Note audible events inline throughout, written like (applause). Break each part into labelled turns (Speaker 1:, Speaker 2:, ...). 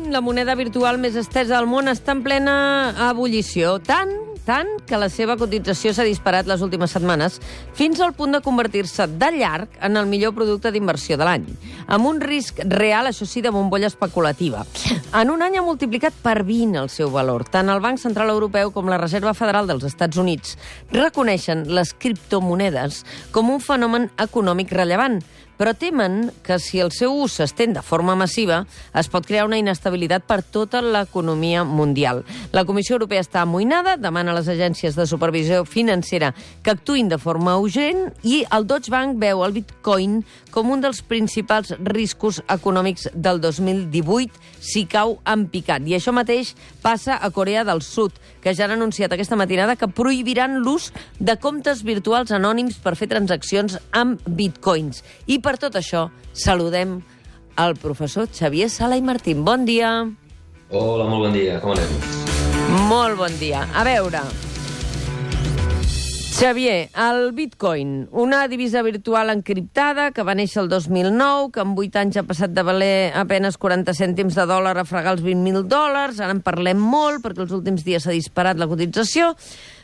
Speaker 1: Bitcoin, la moneda virtual més estesa al món, està en plena ebullició. Tant, tant, que la seva cotització s'ha disparat les últimes setmanes fins al punt de convertir-se de llarg en el millor producte d'inversió de l'any. Amb un risc real, això sí, de bombolla especulativa. En un any ha multiplicat per 20 el seu valor. Tant el Banc Central Europeu com la Reserva Federal dels Estats Units reconeixen les criptomonedes com un fenomen econòmic rellevant, però temen que si el seu ús s'estén de forma massiva es pot crear una inestabilitat per tota l'economia mundial. La Comissió Europea està amoïnada, demana a les agències de supervisió financera que actuïn de forma urgent i el Deutsche Bank veu el bitcoin com un dels principals riscos econòmics del 2018 si cau en picat. I això mateix passa a Corea del Sud, que ja han anunciat aquesta matinada que prohibiran l'ús de comptes virtuals anònims per fer transaccions amb bitcoins. I per tot això saludem el professor Xavier Sala i Martín. Bon dia.
Speaker 2: Hola, molt bon dia. Com anem?
Speaker 1: Molt bon dia. A veure, Xavier, el bitcoin, una divisa virtual encriptada que va néixer el 2009, que en 8 anys ha passat de valer apenes 40 cèntims de dòlar a fregar els 20.000 dòlars, ara en parlem molt perquè els últims dies s'ha disparat la cotització.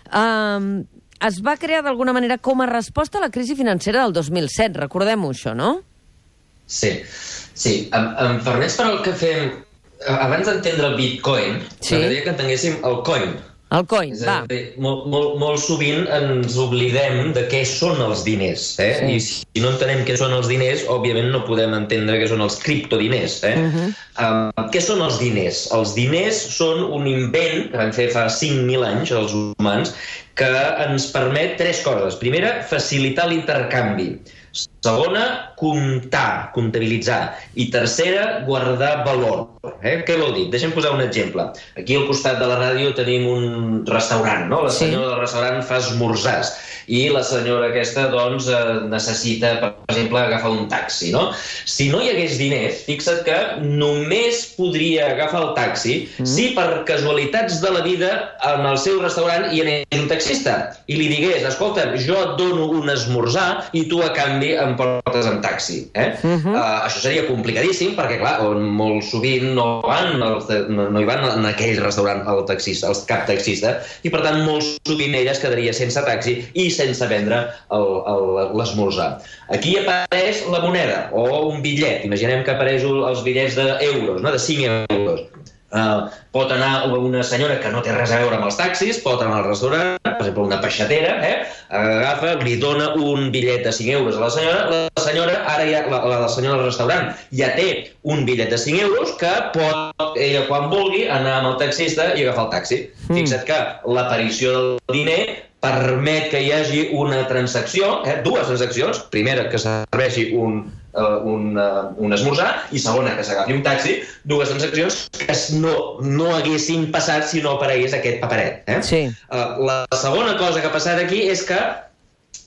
Speaker 1: Um, es va crear d'alguna manera com a resposta a la crisi financera del 2007, recordem-ho això, no?
Speaker 2: Sí, sí. Em, em permets per al que fem... Abans d'entendre el bitcoin,
Speaker 1: Sí.
Speaker 2: m'agradaria que entenguéssim el coin.
Speaker 1: El coin,
Speaker 2: És
Speaker 1: va.
Speaker 2: dir, molt, molt, molt sovint ens oblidem de què són els diners. Eh?
Speaker 1: Sí.
Speaker 2: I si no entenem què són els diners, òbviament no podem entendre què són els criptodiners. Eh? Uh -huh. um, què són els diners? Els diners són un invent que van fer fa 5.000 anys els humans que ens permet tres coses. Primera, facilitar l'intercanvi. Segona, comptar, comptabilitzar. I tercera, guardar valor. Eh? Què vol dir? Deixa'm posar un exemple. Aquí al costat de la ràdio tenim un restaurant, no? La
Speaker 1: Sí.
Speaker 2: senyora del restaurant fa esmorzars i la senyora aquesta, doncs, eh, necessita, per exemple, agafar un taxi, no? Si no hi hagués diners, fixa't que només podria agafar el taxi mm. si per casualitats de la vida en el seu restaurant hi anés un taxista i li digués, escolta, jo et dono un esmorzar i tu a canvi em portes en taxi. Eh? Uh -huh. uh, això seria complicadíssim perquè, clar, on molt sovint no van, els de, no, hi van en aquell restaurant el taxista, el cap taxista, i per tant molt sovint ella es quedaria sense taxi i sense vendre l'esmorzar. Aquí apareix la moneda o un bitllet. Imaginem que apareix els bitllets d'euros, no? de 5 euros. Uh, pot anar una senyora que no té res a veure amb els taxis, pot anar al restaurant, per exemple, una peixatera, eh? agafa, li dona un bitllet de 5 euros a la senyora, la senyora, ara ja, la, la, la senyora del restaurant, ja té un bitllet de 5 euros que pot, ella quan vulgui, anar amb el taxista i agafar el taxi. Mm. Fixa't que l'aparició del diner permet que hi hagi una transacció, eh, dues transaccions, primera que serveixi un, uh, un, uh, un esmorzar i segona que s'agafi un taxi, dues transaccions que no, no haguessin passat si no aparegués aquest paperet. Eh?
Speaker 1: Sí.
Speaker 2: Uh, la segona cosa que ha passat aquí és que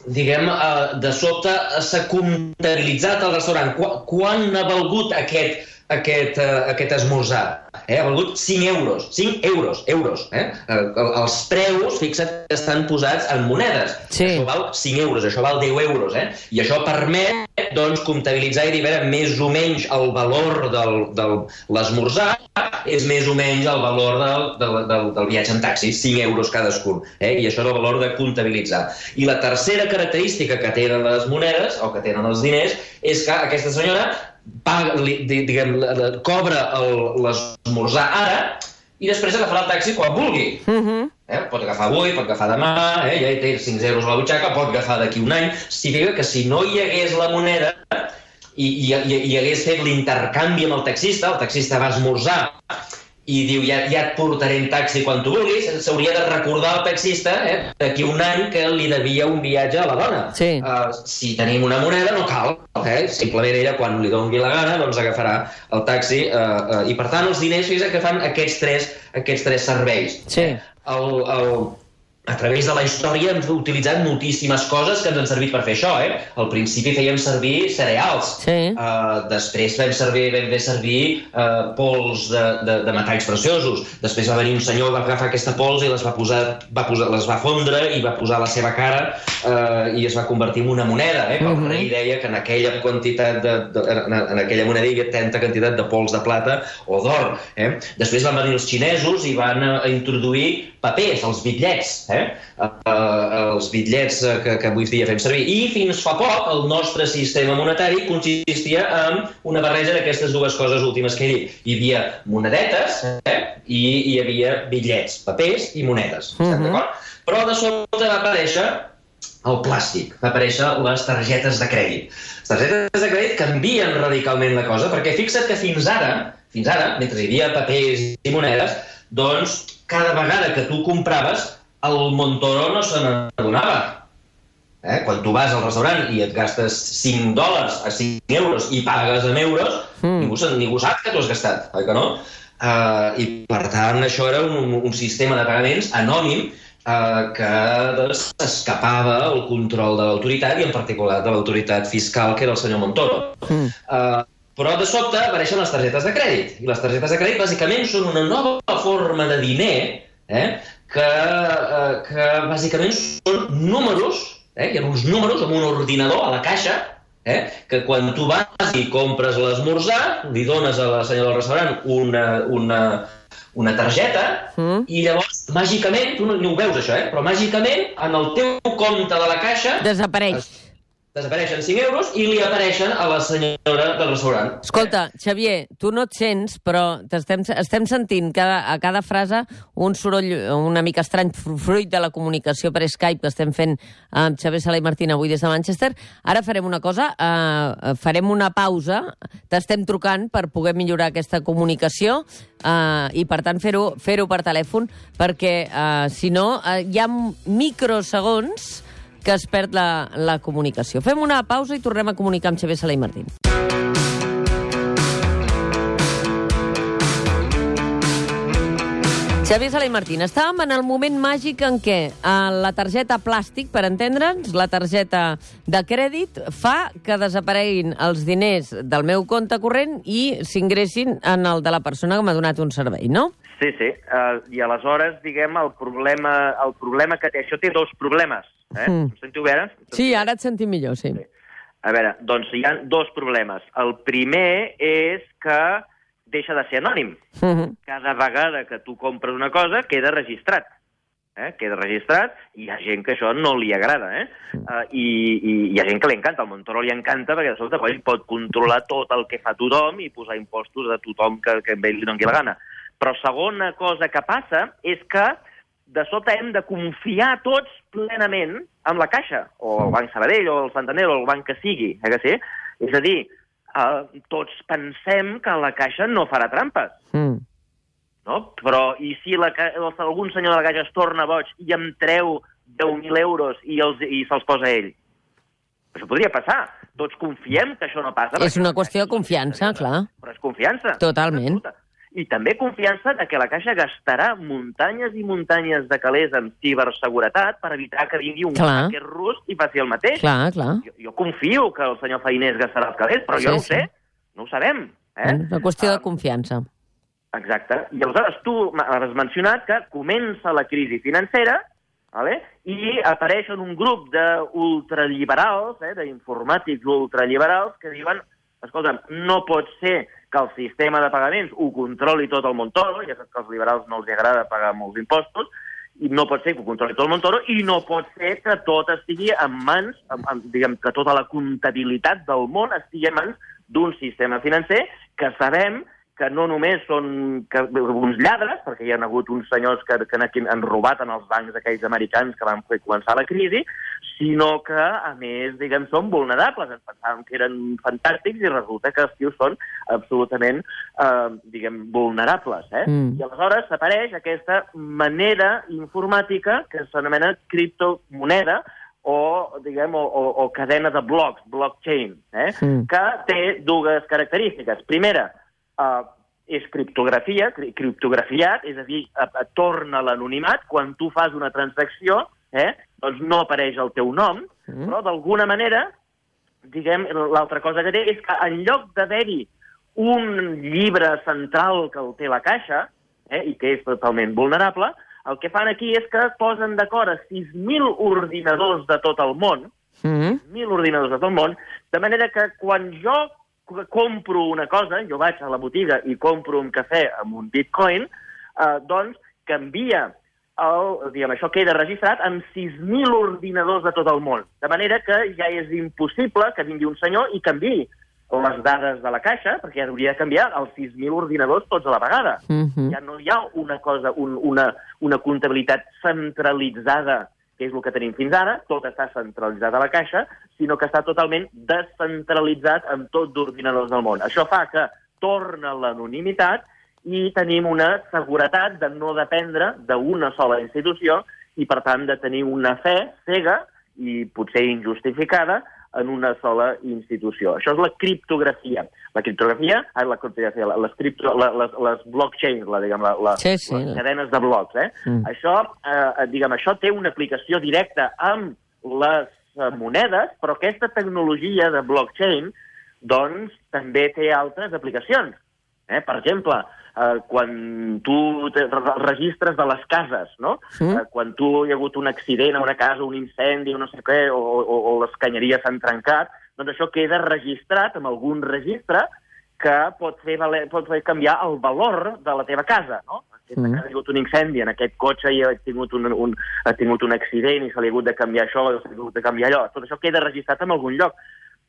Speaker 2: diguem, uh, de sobte s'ha comptabilitzat el restaurant. Qu quan ha valgut aquest, aquest, uh, aquest esmorzar? Eh? Ha valgut 5 euros. 5 euros, euros. Eh? Uh, els preus, fixa't, estan posats en monedes.
Speaker 1: Sí.
Speaker 2: Això val 5 euros, això val 10 euros. Eh? I això permet doncs, comptabilitzar i dir, veure, més o menys el valor del, del l'esmorzar és més o menys el valor del, del, del, del viatge en taxi, 5 euros cadascun. Eh? I això és el valor de comptabilitzar. I la tercera característica que tenen les monedes, o que tenen els diners, és que aquesta senyora paga, li, di- diguem, cobra l'esmorzar ara i després agafarà el taxi quan vulgui.
Speaker 1: Uh -huh.
Speaker 2: Eh? Pot agafar avui, pot agafar demà, eh? ja hi té 5 euros a la butxaca, pot agafar d'aquí un any. Significa que si no hi hagués la moneda i, i, i, i hagués fet l'intercanvi amb el taxista, el taxista va esmorzar i diu, ja, ja et portaré en taxi quan tu vulguis, s'hauria de recordar al taxista eh, d'aquí un any que li devia un viatge a la dona.
Speaker 1: Sí.
Speaker 2: Uh, si tenim una moneda, no cal. Eh? Simplement ella, quan li doni la gana, doncs agafarà el taxi. Uh, uh, I, per tant, els diners fixa't que fan aquests tres, aquests tres serveis.
Speaker 1: Sí.
Speaker 2: El, el, a través de la història hem utilitzat moltíssimes coses que ens han servit per fer això, eh? Al principi fèiem servir cereals.
Speaker 1: Sí.
Speaker 2: Uh, després vam, servir, vam fer servir uh, pols de, de, de metalls preciosos. Després va venir un senyor, va agafar aquesta pols i les va posar, va posar, les va fondre i va posar la seva cara uh, i es va convertir en una moneda, eh? Que el
Speaker 1: Mhm.
Speaker 2: rei deia que en aquella quantitat de, de, en, en aquella moneda hi havia tanta quantitat de pols de plata o d'or. Eh? Després van venir els xinesos i van uh, introduir papers, els bitllets, eh? Uh, uh, els bitllets uh, que, que avui dia fem servir. I fins fa poc el nostre sistema monetari consistia en una barreja d'aquestes dues coses últimes que he dit. Hi havia monedetes eh? i hi havia bitllets, papers i monedes. Estem
Speaker 1: Mhm.
Speaker 2: d'acord? Però de sobte va aparèixer el plàstic, va aparèixer les targetes de crèdit. Les targetes de crèdit canvien radicalment la cosa, perquè fixa't que fins ara, fins ara, mentre hi havia papers i monedes, doncs cada vegada que tu compraves, el Montoro no se n'adonava. Eh? Quan tu vas al restaurant i et gastes 5 dòlars a 5 euros i pagues en euros,
Speaker 1: Mm.
Speaker 2: ningú, ningú sap que t'ho has gastat, oi que no? Uh, I, per tant, això era un, un sistema de pagaments anònim uh, que doncs, escapava el control de l'autoritat i en particular de l'autoritat fiscal, que era el senyor Montoro.
Speaker 1: Mm.
Speaker 2: Uh, però de sobte apareixen les targetes de crèdit. I les targetes de crèdit bàsicament són una nova forma de diner eh, que, uh, que bàsicament són números, eh, hi ha uns números amb un ordinador a la caixa, eh, que quan tu vas i compres l'esmorzar, li dones a la senyora del restaurant una, una, una targeta
Speaker 1: Mm.
Speaker 2: i llavors, màgicament, tu no, no ho veus això, eh? però màgicament en el teu compte de la caixa
Speaker 1: Desapareix.
Speaker 2: Desapareixen 5 euros i li apareixen a la senyora del restaurant.
Speaker 1: Escolta, Xavier, tu no et sents, però t'estem estem sentint cada, a cada frase un soroll una mica estrany fru- fruit de la comunicació per Skype que estem fent amb Xavier Sala i Martín avui des de Manchester. Ara farem una cosa, eh, farem una pausa, t'estem trucant per poder millorar aquesta comunicació eh, i, per tant, fer-ho fer, -ho, per telèfon, perquè, eh, si no, eh, hi ha microsegons que es perd la, la comunicació. Fem una pausa i tornem a comunicar amb Xavier Sala i Martín. Xavier Sala i Martín, estàvem en el moment màgic en què eh, la targeta plàstic, per entendre'ns, la targeta de crèdit, fa que desapareguin els diners del meu compte corrent i s'ingressin en el de la persona que m'ha donat un servei, no?
Speaker 3: Sí, sí. Uh, I aleshores, diguem, el problema, el problema que té... Això té dos problemes. Eh?
Speaker 1: Mm.
Speaker 3: Em sentiu bé? ara?
Speaker 1: Sí, ara et sentim millor, sí.
Speaker 3: A veure, doncs hi ha dos problemes. El primer és que deixa de ser anònim.
Speaker 1: Mhm.
Speaker 3: Cada vegada que tu compres una cosa, queda registrat. Eh? Queda registrat i hi ha gent que això no li agrada. Eh? Uh, i, I hi ha gent que li encanta. Al Montoro li encanta perquè de sobte ell pot controlar tot el que fa tothom i posar impostos de tothom que, que a ell li doni la gana. Però segona cosa que passa és que de sobte hem de confiar tots plenament en la Caixa, o el Banc Sabadell, o el Santander, o el banc que sigui, eh que sí? És a dir, eh, tots pensem que la Caixa no farà trampes,
Speaker 1: Mm.
Speaker 3: no? Però i si la, algun senyor de la Caixa es torna boig i em treu 10.000 euros i, els, i se'ls posa a ell? Això podria passar. Tots confiem que això no passa.
Speaker 1: És una qüestió de confiança, clar.
Speaker 3: Però és confiança.
Speaker 1: Totalment.
Speaker 3: Absoluta. I també confiança de que la Caixa gastarà muntanyes i muntanyes de calés en ciberseguretat per evitar que vingui un
Speaker 1: Clar.
Speaker 3: hacker rus i faci el mateix.
Speaker 1: Clar, clar.
Speaker 3: Jo, jo confio que el senyor Feinés gastarà els calés, però
Speaker 1: Sí,
Speaker 3: jo no ho
Speaker 1: sí.
Speaker 3: sé. No ho sabem. Eh?
Speaker 1: Una qüestió de
Speaker 3: Ah,
Speaker 1: confiança.
Speaker 3: Exacte. I aleshores tu has mencionat que comença la crisi financera vale? i apareixen un grup d'ultraliberals, eh, d'informàtics ultraliberals, que diuen escolta, no pot ser que el sistema de pagaments ho controli tot el Montoro, ja saps que als liberals no els agrada pagar molts impostos, i no pot ser que ho controli tot el Montoro, i no pot ser que tot estigui en mans, en, en, diguem, que tota la comptabilitat del món estigui en mans d'un sistema financer que sabem que no només són que, uns lladres, perquè hi ha hagut uns senyors que, que han robat en els bancs aquells americans que van fer començar la crisi, sinó que, a més, diguem, són vulnerables. Ens pensàvem que eren fantàstics i resulta que els tios són absolutament, eh, diguem, vulnerables. Eh?
Speaker 1: Mm.
Speaker 3: I aleshores s'apareix aquesta manera informàtica que s'anomena criptomoneda, o, diguem, o, o, o cadena de blocs, blockchain, eh?
Speaker 1: Mm.
Speaker 3: que té dues característiques. Primera, uh, és criptografia, cri- criptografiat, és a dir, a, torna l'anonimat. Quan tu fas una transacció, eh, doncs no apareix el teu nom, mm. però d'alguna manera, diguem, l'altra cosa que té és que en lloc d'haver-hi un llibre central que el té la caixa, eh, i que és totalment vulnerable, el que fan aquí és que posen d'acord a 6.000 ordinadors de tot el món,
Speaker 1: Mm.
Speaker 3: 1.000 ordinadors de tot el món, de manera que quan jo compro una cosa, jo vaig a la botiga i compro un cafè amb un bitcoin, eh, doncs canvia el, diguem, això queda registrat amb 6.000 ordinadors de tot el món. De manera que ja és impossible que vingui un senyor i canvi les dades de la caixa, perquè hauria de canviar els 6.000 ordinadors tots a la vegada.
Speaker 1: Mhm.
Speaker 3: Ja no hi ha una cosa, un, una, una comptabilitat centralitzada, que és el que tenim fins ara, tot està centralitzat a la caixa, sinó que està totalment descentralitzat amb tot d'ordinadors del món. Això fa que torna l'anonimitat i tenim una seguretat de no dependre d'una sola institució i, per tant, de tenir una fe cega i potser injustificada en una sola institució. Això és la criptografia. La criptografia, ah, la criptografia, les, cripto, la, les, les blockchains, la, diguem, la, la,
Speaker 1: Sí, sí.
Speaker 3: les cadenes de blocs. Eh?
Speaker 1: Mm.
Speaker 3: Això, eh, diguem, això té una aplicació directa amb les eh, monedes, però aquesta tecnologia de blockchain doncs, també té altres aplicacions. Eh? Per exemple, eh, quan tu te, re- registres de les cases, no?
Speaker 1: Mm.
Speaker 3: Eh, quan tu hi ha hagut un accident a una casa, un incendi, no sé què, o, o, o les canyeries s'han trencat, doncs això queda registrat amb algun registre que pot fer, valer, pot fer canviar el valor de la teva casa, no? Aquesta
Speaker 1: Mm.
Speaker 3: ha hagut un incendi, en aquest cotxe hi ha tingut un, un, ha tingut un accident i se li ha hagut de canviar això, o se li ha hagut de canviar allò. Tot això queda registrat en algun lloc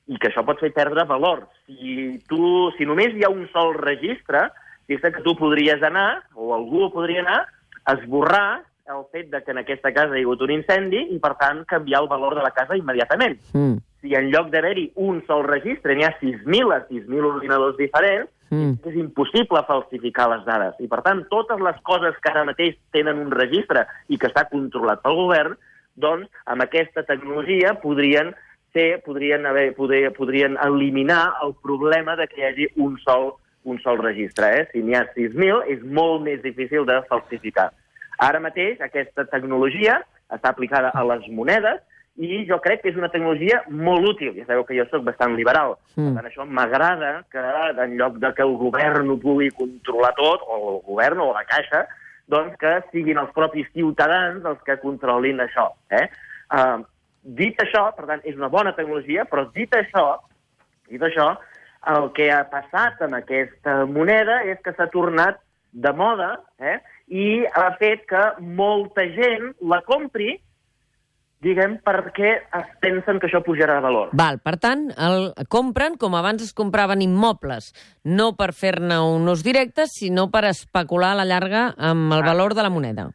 Speaker 3: i que això pot fer perdre valor. Si, tu, si només hi ha un sol registre, fixa't que tu podries anar, o algú podria anar, a esborrar el fet de que en aquesta casa hi ha hagut un incendi i, per tant, canviar el valor de la casa immediatament.
Speaker 1: Mm.
Speaker 3: Si en lloc d'haver-hi un sol registre n'hi ha 6.000 a 6.000 ordinadors diferents,
Speaker 1: Mm.
Speaker 3: és impossible falsificar les dades. I, per tant, totes les coses que ara mateix tenen un registre i que està controlat pel govern, doncs, amb aquesta tecnologia podrien ser, podrien, haver, poder, podrien eliminar el problema de que hi hagi un sol, un sol registre. Eh? Si n'hi ha 6.000, és molt més difícil de falsificar. Ara mateix, aquesta tecnologia està aplicada a les monedes i jo crec que és una tecnologia molt útil. Ja sabeu que jo sóc bastant liberal.
Speaker 1: Mm.
Speaker 3: Per tant, això m'agrada que en lloc de que el govern ho pugui controlar tot, o el govern o la caixa, doncs que siguin els propis ciutadans els que controlin això. Eh? Uh, dit això, per tant, és una bona tecnologia, però dit això, dit això, el que ha passat amb aquesta moneda és que s'ha tornat de moda eh? i ha fet que molta gent la compri diguem, perquè es pensen que això pujarà de valor.
Speaker 1: Val, per tant, el compren com abans es compraven immobles, no per fer-ne un ús directe, sinó per especular a la llarga amb el valor de la moneda.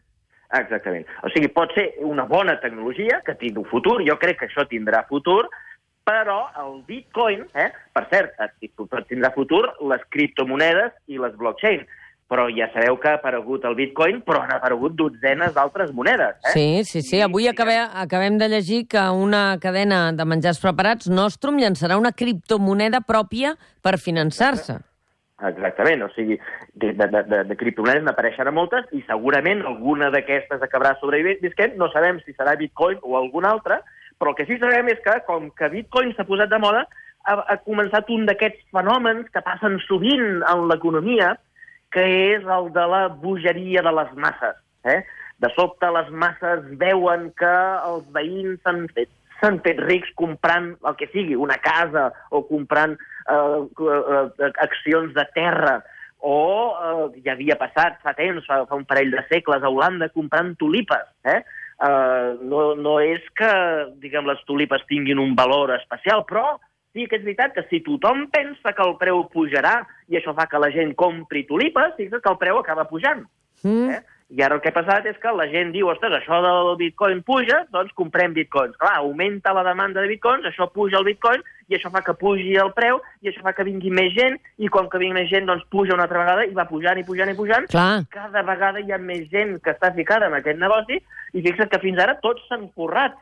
Speaker 3: Exactament. O sigui, pot ser una bona tecnologia que tingui un futur, jo crec que això tindrà futur, però el bitcoin, eh, per cert, eh, tindrà futur les criptomonedes i les blockchain, però ja sabeu que ha aparegut el bitcoin, però han aparegut dotzenes d'altres monedes. Eh?
Speaker 1: Sí, sí, sí. Avui acabem, acabem de llegir que una cadena de menjars preparats, Nostrum, llançarà una criptomoneda pròpia per finançar-se.
Speaker 3: Exactament, o sigui, de, de, de, de, de criptomonedes n'apareixeran moltes i segurament alguna d'aquestes acabarà sobrevivent. No sabem si serà Bitcoin o algun altre, però el que sí que sabem és que, com que Bitcoin s'ha posat de moda, ha, ha començat un d'aquests fenòmens que passen sovint en l'economia, que és el de la bogeria de les masses. Eh? De sobte les masses veuen que els veïns s'han fet s'han fet rics comprant el que sigui, una casa, o comprant eh, eh, accions de terra, o eh, ja havia passat fa temps, fa, fa un parell de segles, a Holanda, comprant tulipes. Eh? Eh, no, no és que diguem, les tulipes tinguin un valor especial, però sí que és veritat que si tothom pensa que el preu pujarà i això fa que la gent compri tulipes, sí que el preu acaba pujant.
Speaker 1: Mm.
Speaker 3: Eh? I ara el que ha passat és que la gent diu, ostres, això del bitcoin puja, doncs comprem bitcoins. Clar, augmenta la demanda de bitcoins, això puja el bitcoin, i això fa que pugi el preu, i això fa que vingui més gent, i com que vingui més gent, doncs puja una altra vegada, i va pujant i pujant i pujant.
Speaker 1: Clar.
Speaker 3: Cada vegada hi ha més gent que està ficada en aquest negoci, i fixa't que fins ara tots s'han forrat.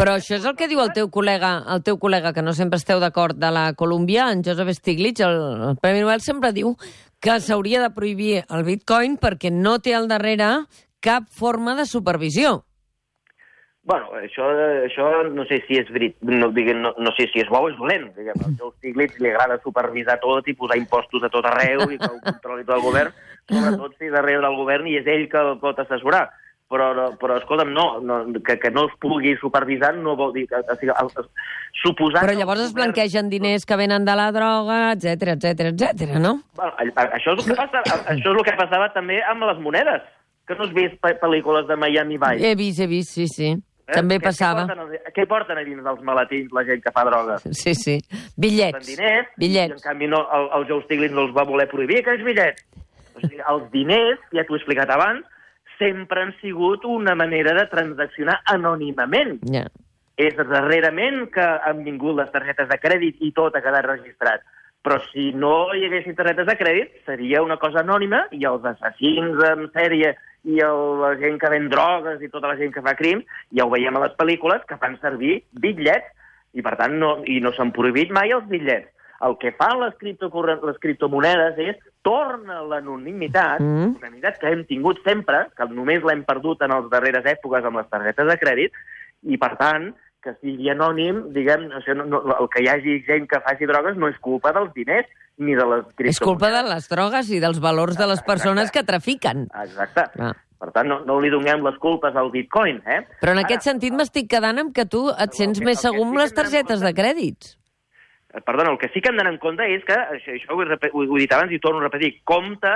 Speaker 1: Però això és el que diu el teu col·lega, el teu col·lega que no sempre esteu d'acord de la Colòmbia, en Joseph Stiglitz, el, el Premi Nobel sempre diu que s'hauria de prohibir el bitcoin perquè no té al darrere cap forma de supervisió.
Speaker 3: Bueno, això, això no sé si és verit, no, diguem, no, no sé si és bo o és dolent. Diguem, al seu Stiglitz li agrada supervisar tot i posar impostos a tot arreu i que ho controli tot el govern, sobretot si darrere del govern i és ell que el pot assessorar. Però, però escolta'm, no, no que, que no es pugui supervisar no vol dir... O sigui, el, el, suposant
Speaker 1: Però llavors es blanquegen diners que venen de la droga, etc etc etc, no?
Speaker 3: Bueno, això, és el que passa, això és el que passava també amb les monedes. Que no has vist pel·lícules de Miami Vice?
Speaker 1: He vist, he vist, sí, sí. Eh? També passava.
Speaker 3: Què porten, què porten a dins dels maletins la gent que fa droga?
Speaker 1: Sí, sí. Bitllets.
Speaker 3: Diners,
Speaker 1: bitllets.
Speaker 3: i en canvi no, el, el Joe Stiglitz no els va voler prohibir, aquests bitllets. O sigui, els diners, ja t'ho he explicat abans, sempre han sigut una manera de transaccionar anònimament.
Speaker 1: Ja.
Speaker 3: És darrerament que han vingut les targetes de crèdit i tot ha quedat registrat. Però si no hi haguessin targetes de crèdit, seria una cosa anònima i els assassins en sèrie i el, la gent que ven drogues i tota la gent que fa crims, ja ho veiem a les pel·lícules, que fan servir bitllets i, per tant, no, i no s'han prohibit mai els bitllets. El que fan les, les criptomonedes és torna l'anonimitat, mm. anonimitat que hem tingut sempre, que només l'hem perdut en les darreres èpoques amb les targetes de crèdit, i, per tant, que sigui anònim, diguem, o sigui, no, no, el que hi hagi gent que faci drogues no és culpa dels diners ni de les criptomonedes.
Speaker 1: És culpa de les drogues i dels valors de les persones Exacte. que trafiquen.
Speaker 3: Exacte. Ah. Per tant, no, no li donem les culpes al bitcoin, eh?
Speaker 1: Però en Ara, aquest sentit m'estic quedant amb que tu et sents més segur amb les targetes de crèdits.
Speaker 3: Eh, perdona, el que sí que hem d'anar en compte és que, això, això ho, he, ho he dit abans i torno a repetir, compte,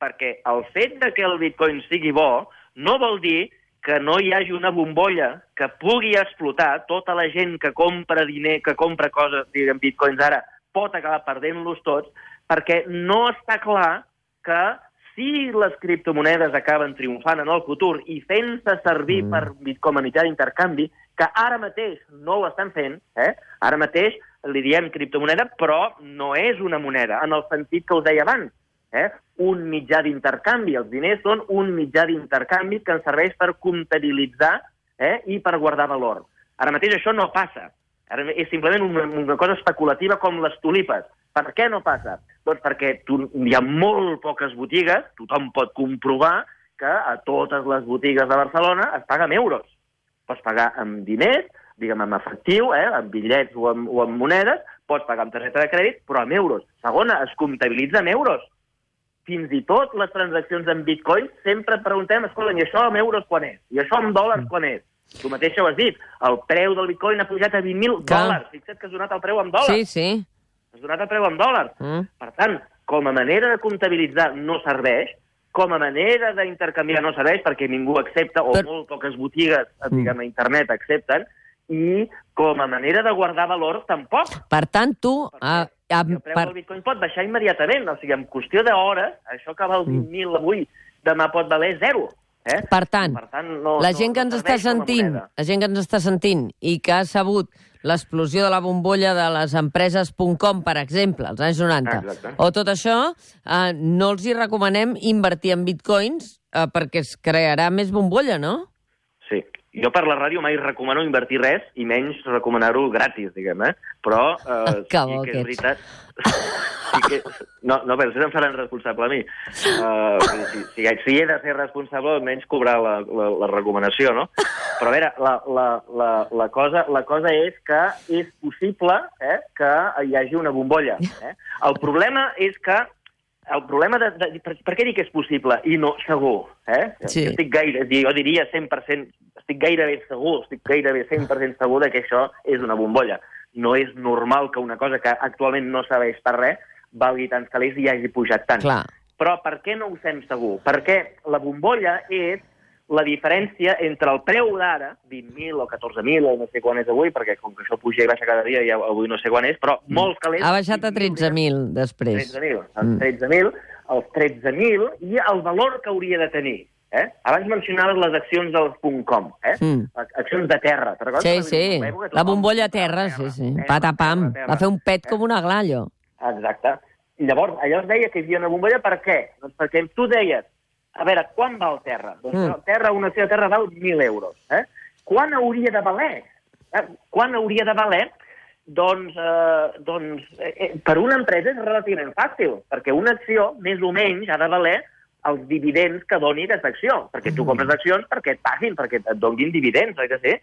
Speaker 3: perquè el fet de que el bitcoin sigui bo no vol dir que no hi hagi una bombolla que pugui explotar, tota la gent que compra diner, que compra coses, diguem, bitcoins ara, pot acabar perdent-los tots, perquè no està clar que si les criptomonedes acaben triomfant en el futur i fent-se servir mm. per com a mitjà d'intercanvi, que ara mateix no ho estan fent, eh? ara mateix li diem criptomoneda, però no és una moneda, en el sentit que us deia abans eh? un mitjà d'intercanvi. Els diners són un mitjà d'intercanvi que ens serveix per comptabilitzar eh? i per guardar valor. Ara mateix això no passa. Ara és simplement una, una cosa especulativa com les tulipes. Per què no passa? Doncs perquè tu, hi ha molt poques botigues, tothom pot comprovar que a totes les botigues de Barcelona es paga amb euros. Pots pagar amb diners, diguem, amb efectiu, eh, amb bitllets o amb, o amb monedes, pots pagar amb targeta de crèdit, però amb euros. Segona, es comptabilitza amb euros fins i tot les transaccions en bitcoin sempre preguntem, escolta, i això amb euros quan és? I això amb dòlars quan és? Tu mateix ho has dit, el preu del bitcoin ha pujat a 20.000 dòlars. Fixa't que has donat el preu en dòlars.
Speaker 1: Sí, sí.
Speaker 3: Has donat el preu en dòlars. Mm. Per tant, com a manera de comptabilitzar no serveix, com a manera d'intercanviar no serveix perquè ningú accepta, o Però... molt poques botigues, mm. diguem, a internet accepten, i com a manera de guardar valor tampoc.
Speaker 1: Per tant, tu...
Speaker 3: Perquè... Uh amb, el preu per... del bitcoin pot baixar immediatament, o sigui, en qüestió d'hores, això que val 20.000 mm. avui, demà pot valer zero. Eh?
Speaker 1: Per tant, per tant no, la gent no, que ens està sentint, la gent que ens està sentint i que ha sabut l'explosió de la bombolla de les empreses.com, per exemple, als anys 90, Exacte. o tot això, eh, no els hi recomanem invertir en bitcoins eh, perquè es crearà més bombolla, no?
Speaker 3: Sí, jo per la ràdio mai recomano invertir res i menys recomanar-ho gratis, diguem, eh? Però eh,
Speaker 1: que sí que és veritat...
Speaker 3: Sí que... No, no, però això em faran responsable a mi. Uh, si, si, si he de ser responsable, almenys cobrar la, la, la recomanació, no? Però a veure, la, la, la, la, cosa, la cosa és que és possible eh, que hi hagi una bombolla. Eh? El problema és que el problema de, de, per, per què dic que és possible i no segur? Eh?
Speaker 1: Sí.
Speaker 3: Jo estic gaire, jo diria 100%, estic gairebé segur, estic gairebé 100% segur que això és una bombolla. No és normal que una cosa que actualment no serveix per res valgui tants calés i hagi pujat tant.
Speaker 1: Clar.
Speaker 3: Però per què no ho fem segur? Perquè la bombolla és la diferència entre el preu d'ara, 20.000 o 14.000 o no sé quan és avui, perquè com que això puja i baixa cada dia, ja avui no sé quan és, però mm. molts calés...
Speaker 1: Ha baixat a 13.000 després.
Speaker 3: 13.000, mm. 13.000, els 13.000 i el valor que hauria de tenir. Eh? Abans mencionaves les accions del .com, eh? Mm. Accions de terra, recordes?
Speaker 1: Sí, sí, la bombolla a terra, sí, sí. Patapam, va fer un pet com una glà,
Speaker 3: Exacte. I llavors, allò es deia que hi havia una bombolla per què? Doncs perquè tu deies, a veure, quan val terra? Doncs mm. terra, una acció de terra val 1.000 euros. Eh? Quan hauria de valer Eh, Quan hauria de valer? Doncs, eh, doncs eh, eh, per una empresa és relativament fàcil, perquè una acció, més o menys, ha de valer els dividends que doni aquesta acció, perquè tu compres accions perquè et paguin, perquè et donin dividends, oi que sí?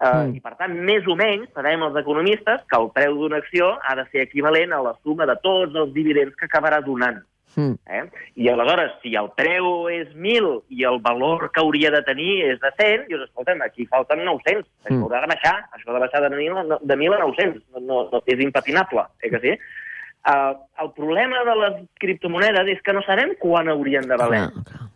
Speaker 3: Uh,
Speaker 1: Mm.
Speaker 3: I, per tant, més o menys, sabem els economistes que el preu d'una acció ha de ser equivalent a la suma de tots els dividends que acabarà donant.
Speaker 1: Mm.
Speaker 3: Eh? I aleshores, si el preu és 1.000 i el valor que hauria de tenir és de 100, dius, escolta'm, aquí falten 900, això
Speaker 1: Mm.
Speaker 3: haurà de baixar, això de baixar de 1.000, a- de 1.000 a 900, no, no, no, és impatinable, eh que sí? Uh, el problema de les criptomonedes és que no sabem quan haurien de valer.
Speaker 1: Clar, clar.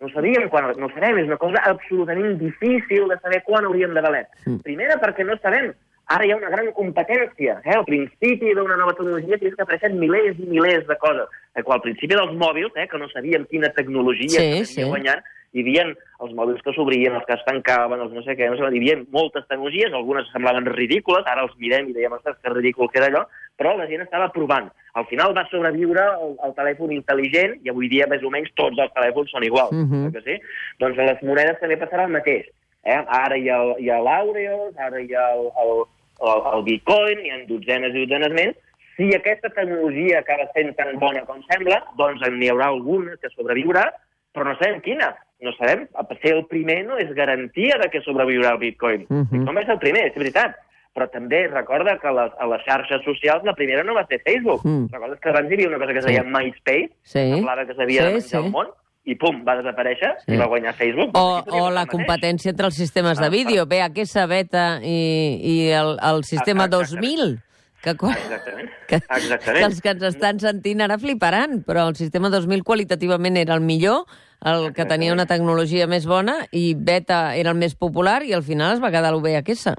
Speaker 3: No sabíem quan, no sabem, és una cosa absolutament difícil de saber quan haurien de valer.
Speaker 1: Mm.
Speaker 3: Primera, perquè no sabem. Ara hi ha una gran competència. Eh? Al principi d'una nova tecnologia tens que apareixen milers i milers de coses. Eh, quan al principi dels mòbils, eh, que no sabíem quina tecnologia
Speaker 1: Sí, sí.
Speaker 3: guanyant, hi havia els mòbils que s'obrien, els que es tancaven, els no sé què, no sé, hi havia moltes tecnologies, algunes semblaven ridícules, ara els mirem i dèiem, ostres, que ridícul que era allò, però la gent estava provant. Al final va sobreviure el, el telèfon intel·ligent i avui dia més o menys tots els telèfons són iguals,
Speaker 1: Mhm.
Speaker 3: oi que sí? Doncs a les monedes també passarà el mateix. Eh? Ara hi ha, hi ha l'Aureos, ara hi ha el, el, el, el Bitcoin, hi ha dotzenes i dotzenes més. Si aquesta tecnologia acaba sent tan bona com sembla, doncs n'hi haurà alguna que sobreviurà, però no sabem quina. No sabem, ser el primer no és garantia de que sobreviurà el Bitcoin.
Speaker 1: Mhm.
Speaker 3: No va ser el primer, és veritat. Però també recorda que les, a les xarxes socials la primera no va ser Facebook.
Speaker 1: Mm.
Speaker 3: Recordes que abans hi havia una cosa que es
Speaker 1: Sí.
Speaker 3: deia MySpace,
Speaker 1: Sí.
Speaker 3: semblava que s'havia de
Speaker 1: Sí,
Speaker 3: menjar
Speaker 1: sí.
Speaker 3: el món, i pum, va desaparèixer
Speaker 1: Sí.
Speaker 3: i va guanyar Facebook.
Speaker 1: O,
Speaker 3: podria
Speaker 1: o la
Speaker 3: mateix.
Speaker 1: competència entre els sistemes de
Speaker 3: Ah,
Speaker 1: vídeo, VHS, Beta i, i el, el sistema
Speaker 3: Ah, exactament.
Speaker 1: 2000, que, quan,
Speaker 3: Exactament. (laughs)
Speaker 1: que,
Speaker 3: Exactament.
Speaker 1: que els que ens estan sentint ara fliparan, però el sistema 2000 qualitativament era el millor, el que tenia una tecnologia més bona, i Beta era el més popular, i al final es va quedar l'VHS.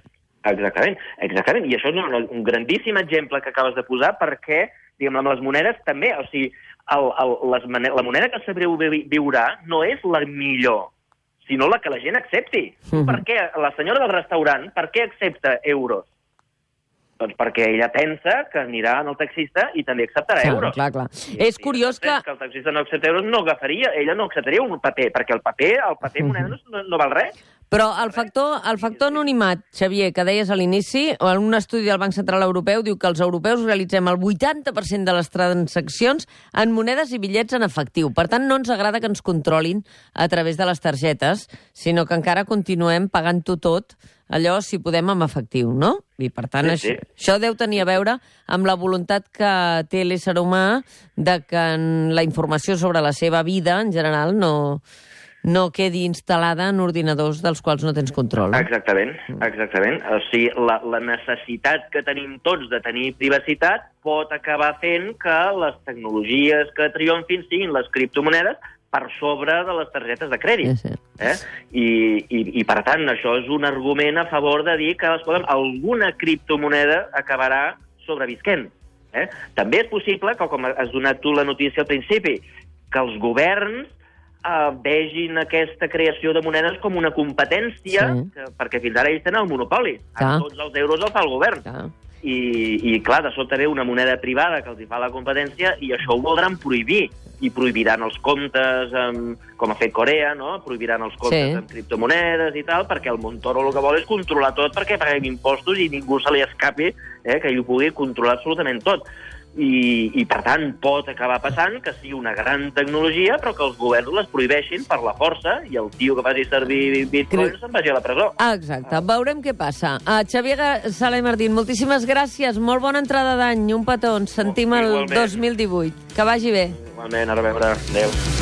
Speaker 3: Exactament, exactament. I això és un, un grandíssim exemple que acabes de posar perquè, diguem, amb les monedes també, o sigui, el, el, les la moneda que sobreviurà no és la millor, sinó la que la gent accepti.
Speaker 1: Mhm.
Speaker 3: Per què la senyora del restaurant, per què accepta euros? Doncs perquè ella pensa que anirà en el taxista i també acceptarà
Speaker 1: Clar,
Speaker 3: euros.
Speaker 1: clar, clar.
Speaker 3: I-
Speaker 1: És
Speaker 3: i
Speaker 1: curiós que...
Speaker 3: que el taxista no accepta euros no agafaria, ella no acceptaria un paper, perquè el paper, el paper moneda no, no, no val res.
Speaker 1: Però el factor, el factor anonimat, Xavier, que deies a l'inici, en un estudi del Banc Central Europeu diu que els europeus realitzem el 80% de les transaccions en monedes i bitllets en efectiu. Per tant, no ens agrada que ens controlin a través de les targetes, sinó que encara continuem pagant-ho tot, allò, si podem, amb efectiu, no? I, per tant,
Speaker 3: Sí,
Speaker 1: això,
Speaker 3: sí.
Speaker 1: això deu tenir a veure amb la voluntat que té l'ésser humà de que la informació sobre la seva vida, en general, no, no quedi instal·lada en ordinadors dels quals no tens control.
Speaker 3: Exactament, exactament. O sigui, la, la necessitat que tenim tots de tenir privacitat pot acabar fent que les tecnologies que triomfin siguin les criptomonedes per sobre de les targetes de crèdit.
Speaker 1: Sí, sí.
Speaker 3: Eh? I, i, I, per tant, això és un argument a favor de dir que escolta'm, alguna criptomoneda acabarà sobrevisquent. Eh? També és possible, que com has donat tu la notícia al principi, que els governs eh, vegin aquesta creació de monedes com una competència,
Speaker 1: Sí.
Speaker 3: que, perquè fins ara ells tenen el monopoli.
Speaker 1: Clar.
Speaker 3: Tots els euros els fa el govern.
Speaker 1: Clar.
Speaker 3: I, I, clar, de sobte ve una moneda privada que els hi fa la competència i això ho voldran prohibir. I prohibiran els comptes, amb, com ha fet Corea, no? Prohibiran els comptes
Speaker 1: Sí.
Speaker 3: amb criptomonedes i tal, perquè el Montoro el que vol és controlar tot perquè paguem impostos i ningú se li escapi eh, que ell ho pugui controlar absolutament tot. I, I, per tant, pot acabar passant que sigui una gran tecnologia, però que els governs les prohibeixin per la força i el tio que faci servir bitcoins se'n vagi a la presó.
Speaker 1: Ah, exacte. Veurem què passa. Uh, Xavier Sala i Martín, moltíssimes gràcies. Molt bona entrada d'any. Un petó. Ens sentim el
Speaker 3: Igualment.
Speaker 1: 2018. Que vagi bé.
Speaker 3: Igualment, a reveure. Adéu.